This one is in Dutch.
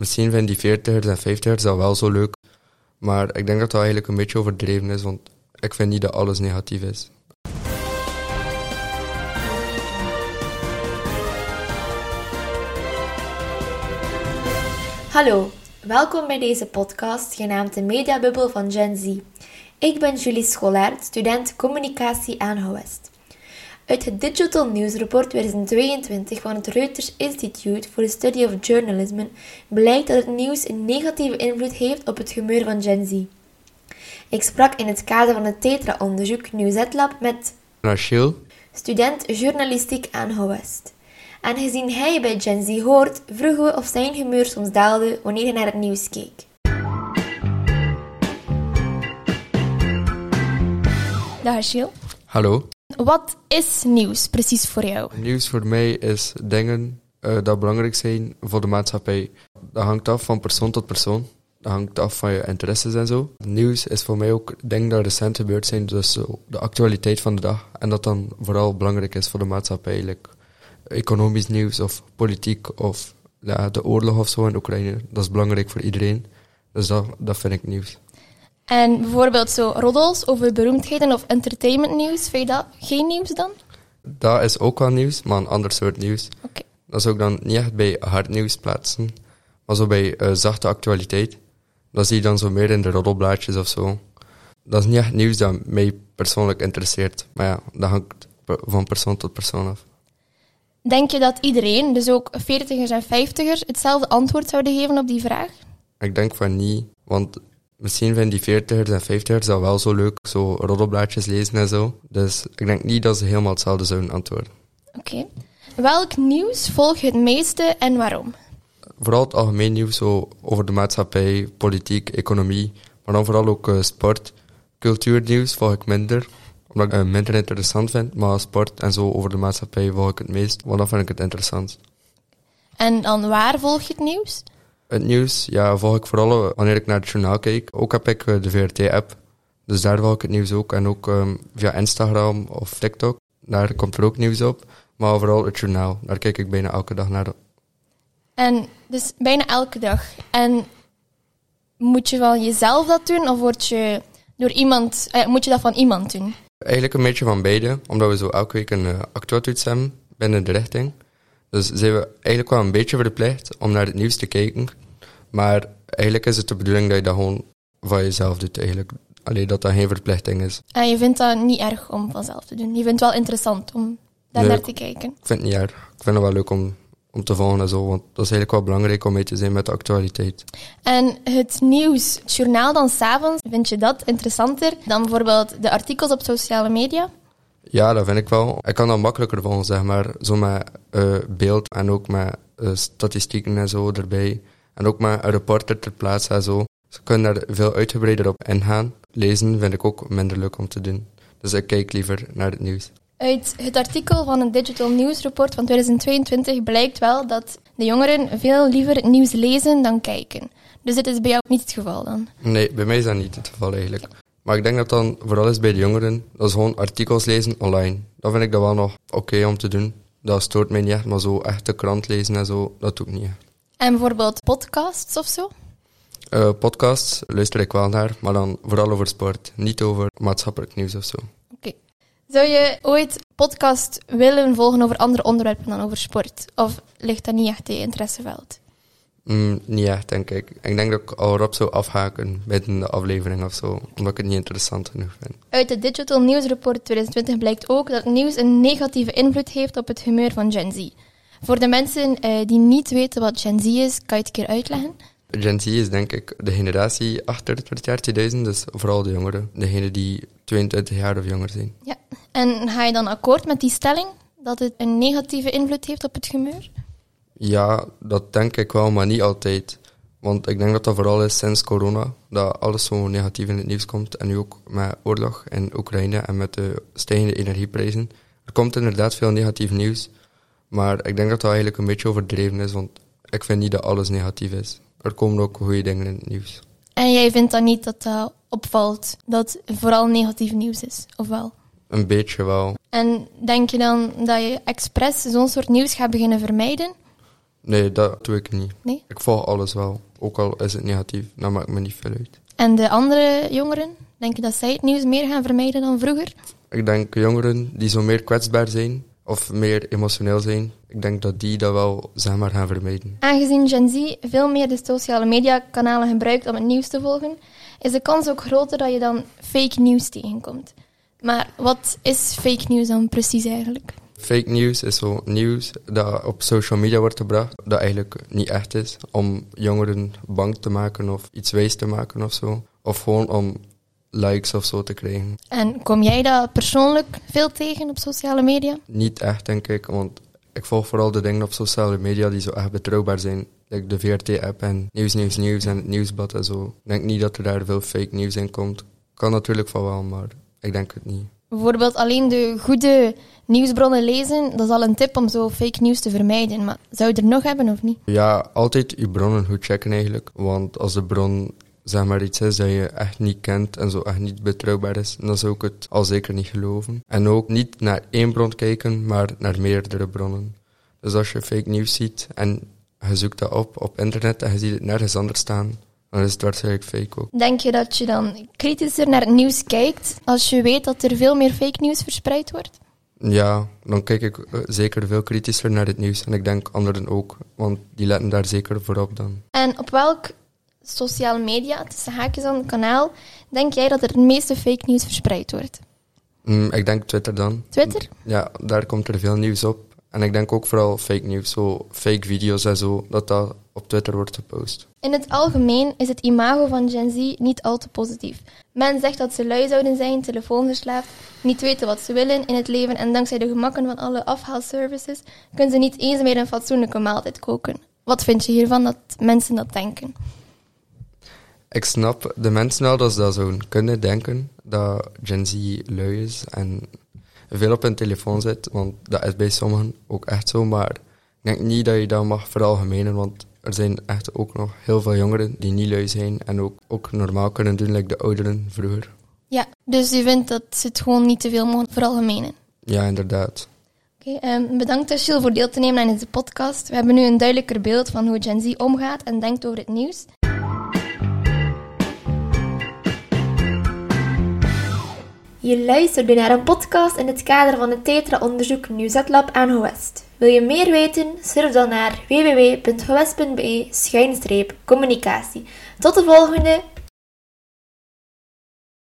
misschien vinden die 40ers en 50ers dat wel zo leuk. Maar ik denk dat dat eigenlijk een beetje overdreven is, want ik vind niet dat alles negatief is. Hallo, welkom bij deze podcast genaamd de Mediabubbel van Gen Z. Ik ben Julie Scholaert, student communicatie aan HOWEST. Uit het Digital News Report 2022 van het Reuters Institute for the Study of Journalism blijkt dat het nieuws een negatieve invloed heeft op het humeur van Gen Z. Ik sprak in het kader van het Tetra-onderzoek Nieuw Lab met Rachel, student journalistiek aan HOWEST. Aangezien hij bij Gen Z hoort, vroegen we of zijn humeur soms daalde wanneer hij naar het nieuws keek. Dag Achille. hallo. Wat is nieuws precies voor jou? Nieuws voor mij is dingen uh, dat belangrijk zijn voor de maatschappij. Dat hangt af van persoon tot persoon. Dat hangt af van je interesses en zo. Nieuws is voor mij ook dingen dat recent gebeurd zijn, dus de actualiteit van de dag. En dat dan vooral belangrijk is voor de maatschappij. Economisch nieuws of politiek of ja, de oorlog of zo in Oekraïne. Dat is belangrijk voor iedereen. Dus dat, dat vind ik nieuws. En bijvoorbeeld zo roddels over beroemdheden of entertainmentnieuws, vind je dat geen nieuws dan? Dat is ook wel nieuws, maar een ander soort nieuws. Oké. Dat zou ik dan niet echt bij hard nieuws plaatsen, maar zo bij uh, zachte actualiteit. Dat zie je dan zo meer in de roddelblaadjes of zo. Dat is niet echt nieuws dat mij persoonlijk interesseert, maar ja, dat hangt van persoon tot persoon af. Denk je dat iedereen, dus ook 40ers en 50ers, hetzelfde antwoord zouden geven op die vraag? Ik denk van niet, want misschien vinden die 40ers en 50ers dat wel zo leuk, zo roddelblaadjes lezen en zo. Dus ik denk niet dat ze helemaal hetzelfde zouden antwoorden. Oké. Welk nieuws volg je het meeste en waarom? Vooral het algemeen nieuws zo over de maatschappij, politiek, economie, maar dan vooral ook uh, sport. Cultuurnieuws volg ik minder, omdat ik het uh, minder interessant vind, maar sport en zo over de maatschappij volg ik het meest, want dan vind ik het interessant. En dan waar volg je het nieuws? Het nieuws, ja, volg ik vooral uh, wanneer ik naar het journaal kijk. Ook heb ik de VRT-app, dus daar volg ik het nieuws ook. En ook um, via Instagram of TikTok, daar komt er ook nieuws op. Maar vooral het journaal, daar kijk ik bijna elke dag naar. En dus bijna elke dag. En moet je wel jezelf dat doen of word je door iemand, eh, moet je dat van iemand doen? Eigenlijk een beetje van beide, omdat we zo elke week een uh, hebben binnen de richting. Dus zijn we eigenlijk wel een beetje verplicht om naar het nieuws te kijken. Maar eigenlijk is het de bedoeling dat je dat gewoon van jezelf doet eigenlijk. Alleen dat dat geen verplichting is. En je vindt dat niet erg om vanzelf te doen? Je vindt het wel interessant om daar Nee, naar te kijken? Ik vind het niet erg. Ik vind het wel leuk om, om te volgen en zo, want dat is eigenlijk wel belangrijk om mee te zijn met de actualiteit. En het nieuws, het journaal dan s'avonds, vind je dat interessanter dan bijvoorbeeld de artikels op sociale media? Ja, dat vind ik wel. Ik kan dat makkelijker volgen, zeg maar. Zo met eh, beeld en ook met eh, statistieken en zo erbij. En ook met een reporter ter plaatse en zo. Ze kunnen daar veel uitgebreider op ingaan. Lezen vind ik ook minder leuk om te doen. Dus ik kijk liever naar het nieuws. Uit het artikel van het Digital News Report van 2022 blijkt wel dat de jongeren veel liever het nieuws lezen dan kijken. Dus dit is bij jou niet het geval dan? Nee, bij mij is dat niet het geval eigenlijk. Maar ik denk dat dan vooral is bij de jongeren, dat is gewoon artikels lezen online. Dan vind ik dat wel nog oké om te doen. Dat stoort mij niet echt, maar zo echt de krant lezen en zo, dat doe ik niet. En bijvoorbeeld podcasts of zo? Eh, podcasts luister ik wel naar, maar dan vooral over sport. Niet over maatschappelijk nieuws of zo. Oké. Zou je ooit podcast willen volgen over andere onderwerpen dan over sport? Of ligt dat niet echt in je interesseveld? Mm, niet echt, denk ik. Ik denk dat ik al rap zou afhaken midden de aflevering of zo, omdat ik het niet interessant genoeg vind. Uit het Digital News Report 2020 blijkt ook dat nieuws een negatieve invloed heeft op het humeur van Gen Z. Voor de mensen eh, die niet weten wat Gen Z is, kan je het een keer uitleggen? Gen Z is denk ik de generatie achter het jaar 2000, dus vooral de jongeren. Degenen die 22 jaar of jonger zijn. Ja. En ga je dan akkoord met die stelling dat het een negatieve invloed heeft op het humeur? Ja, dat denk ik wel, maar niet altijd. Want ik denk dat dat vooral is sinds corona, dat alles zo negatief in het nieuws komt. En nu ook met oorlog in Oekraïne en met de stijgende energieprijzen. Er komt inderdaad veel negatief nieuws, maar ik denk dat dat eigenlijk een beetje overdreven is, want ik vind niet dat alles negatief is. Er komen ook goede dingen in het nieuws. En jij vindt dan niet dat dat opvalt, dat vooral negatief nieuws is, of wel? Een beetje wel. En denk je dan dat je expres zo'n soort nieuws gaat beginnen vermijden? Nee, dat doe ik niet. Nee? Ik volg alles wel. Ook al is het negatief, dat maakt me niet veel uit. En de andere jongeren, denk je dat zij het nieuws meer gaan vermijden dan vroeger? Ik denk jongeren die zo meer kwetsbaar zijn, of meer emotioneel zijn, ik denk dat die dat wel, zeg maar, gaan vermijden. Aangezien Gen Z veel meer de sociale mediakanalen gebruikt om het nieuws te volgen, is de kans ook groter dat je dan fake news tegenkomt. Maar wat is fake news dan precies eigenlijk? Fake news is zo nieuws dat op social media wordt gebracht, dat eigenlijk niet echt is, om jongeren bang te maken of iets wijs te maken of zo. Of gewoon om likes of zo te krijgen. En kom jij dat persoonlijk veel tegen op sociale media? Niet echt, denk ik, want ik volg vooral de dingen op sociale media die zo echt betrouwbaar zijn. Like de VRT-app en Nieuws, Nieuws, Nieuws en het Nieuwsblad en zo. Ik denk niet dat er daar veel fake nieuws in komt. Kan natuurlijk van wel, maar ik denk het niet. Bijvoorbeeld alleen de goede nieuwsbronnen lezen, dat is al een tip om zo fake nieuws te vermijden. Maar zou je er nog hebben of niet? Ja, altijd je bronnen goed checken eigenlijk. Want als de bron zeg maar iets is dat je echt niet kent en zo echt niet betrouwbaar is, dan zou ik het al zeker niet geloven. En ook niet naar één bron kijken, maar naar meerdere bronnen. Dus als je fake nieuws ziet en je zoekt dat op op internet en je ziet het nergens anders staan, dan is het waarschijnlijk fake ook. Denk je dat je dan kritischer naar het nieuws kijkt als je weet dat er veel meer fake nieuws verspreid wordt? Ja, dan kijk ik eh, zeker veel kritischer naar het nieuws. En ik denk anderen ook, want die letten daar zeker voor op dan. En op welk sociale media, tussen haakjes dan, kanaal, denk jij dat er het meeste fake nieuws verspreid wordt? Mm, ik denk Twitter dan. Twitter? Ja, daar komt er veel nieuws op. En ik denk ook vooral fake nieuws, zo fake video's en zo, dat dat op Twitter wordt gepost. In het algemeen is het imago van Gen Z niet al te positief. Men zegt dat ze lui zouden zijn, telefoonverslaafd, niet weten wat ze willen in het leven en dankzij de gemakken van alle afhaalservices kunnen ze niet eens meer een fatsoenlijke maaltijd koken. Wat vind je hiervan dat mensen dat denken? Ik snap de mensen wel dat ze dat zouden kunnen denken, dat Gen Z lui is en veel op hun telefoon zit, want dat is bij sommigen ook echt zo, maar ik denk niet dat je dat mag veralgemenen, want er zijn echt ook nog heel veel jongeren die niet lui zijn en ook, ook normaal kunnen doen, like de ouderen vroeger. Ja, dus u vindt dat ze het gewoon niet te veel mogen veralgemenen? Ja, inderdaad. Oké, ehm, bedankt Achille voor deel te nemen aan deze podcast. We hebben nu een duidelijker beeld van hoe Gen Z omgaat en denkt over het nieuws. Je luisterde naar een podcast in het kader van het Tetra-onderzoek Nieuwszetlab aan Gewest. Wil je meer weten? Surf dan naar www.gewest.be-communicatie. Tot de volgende!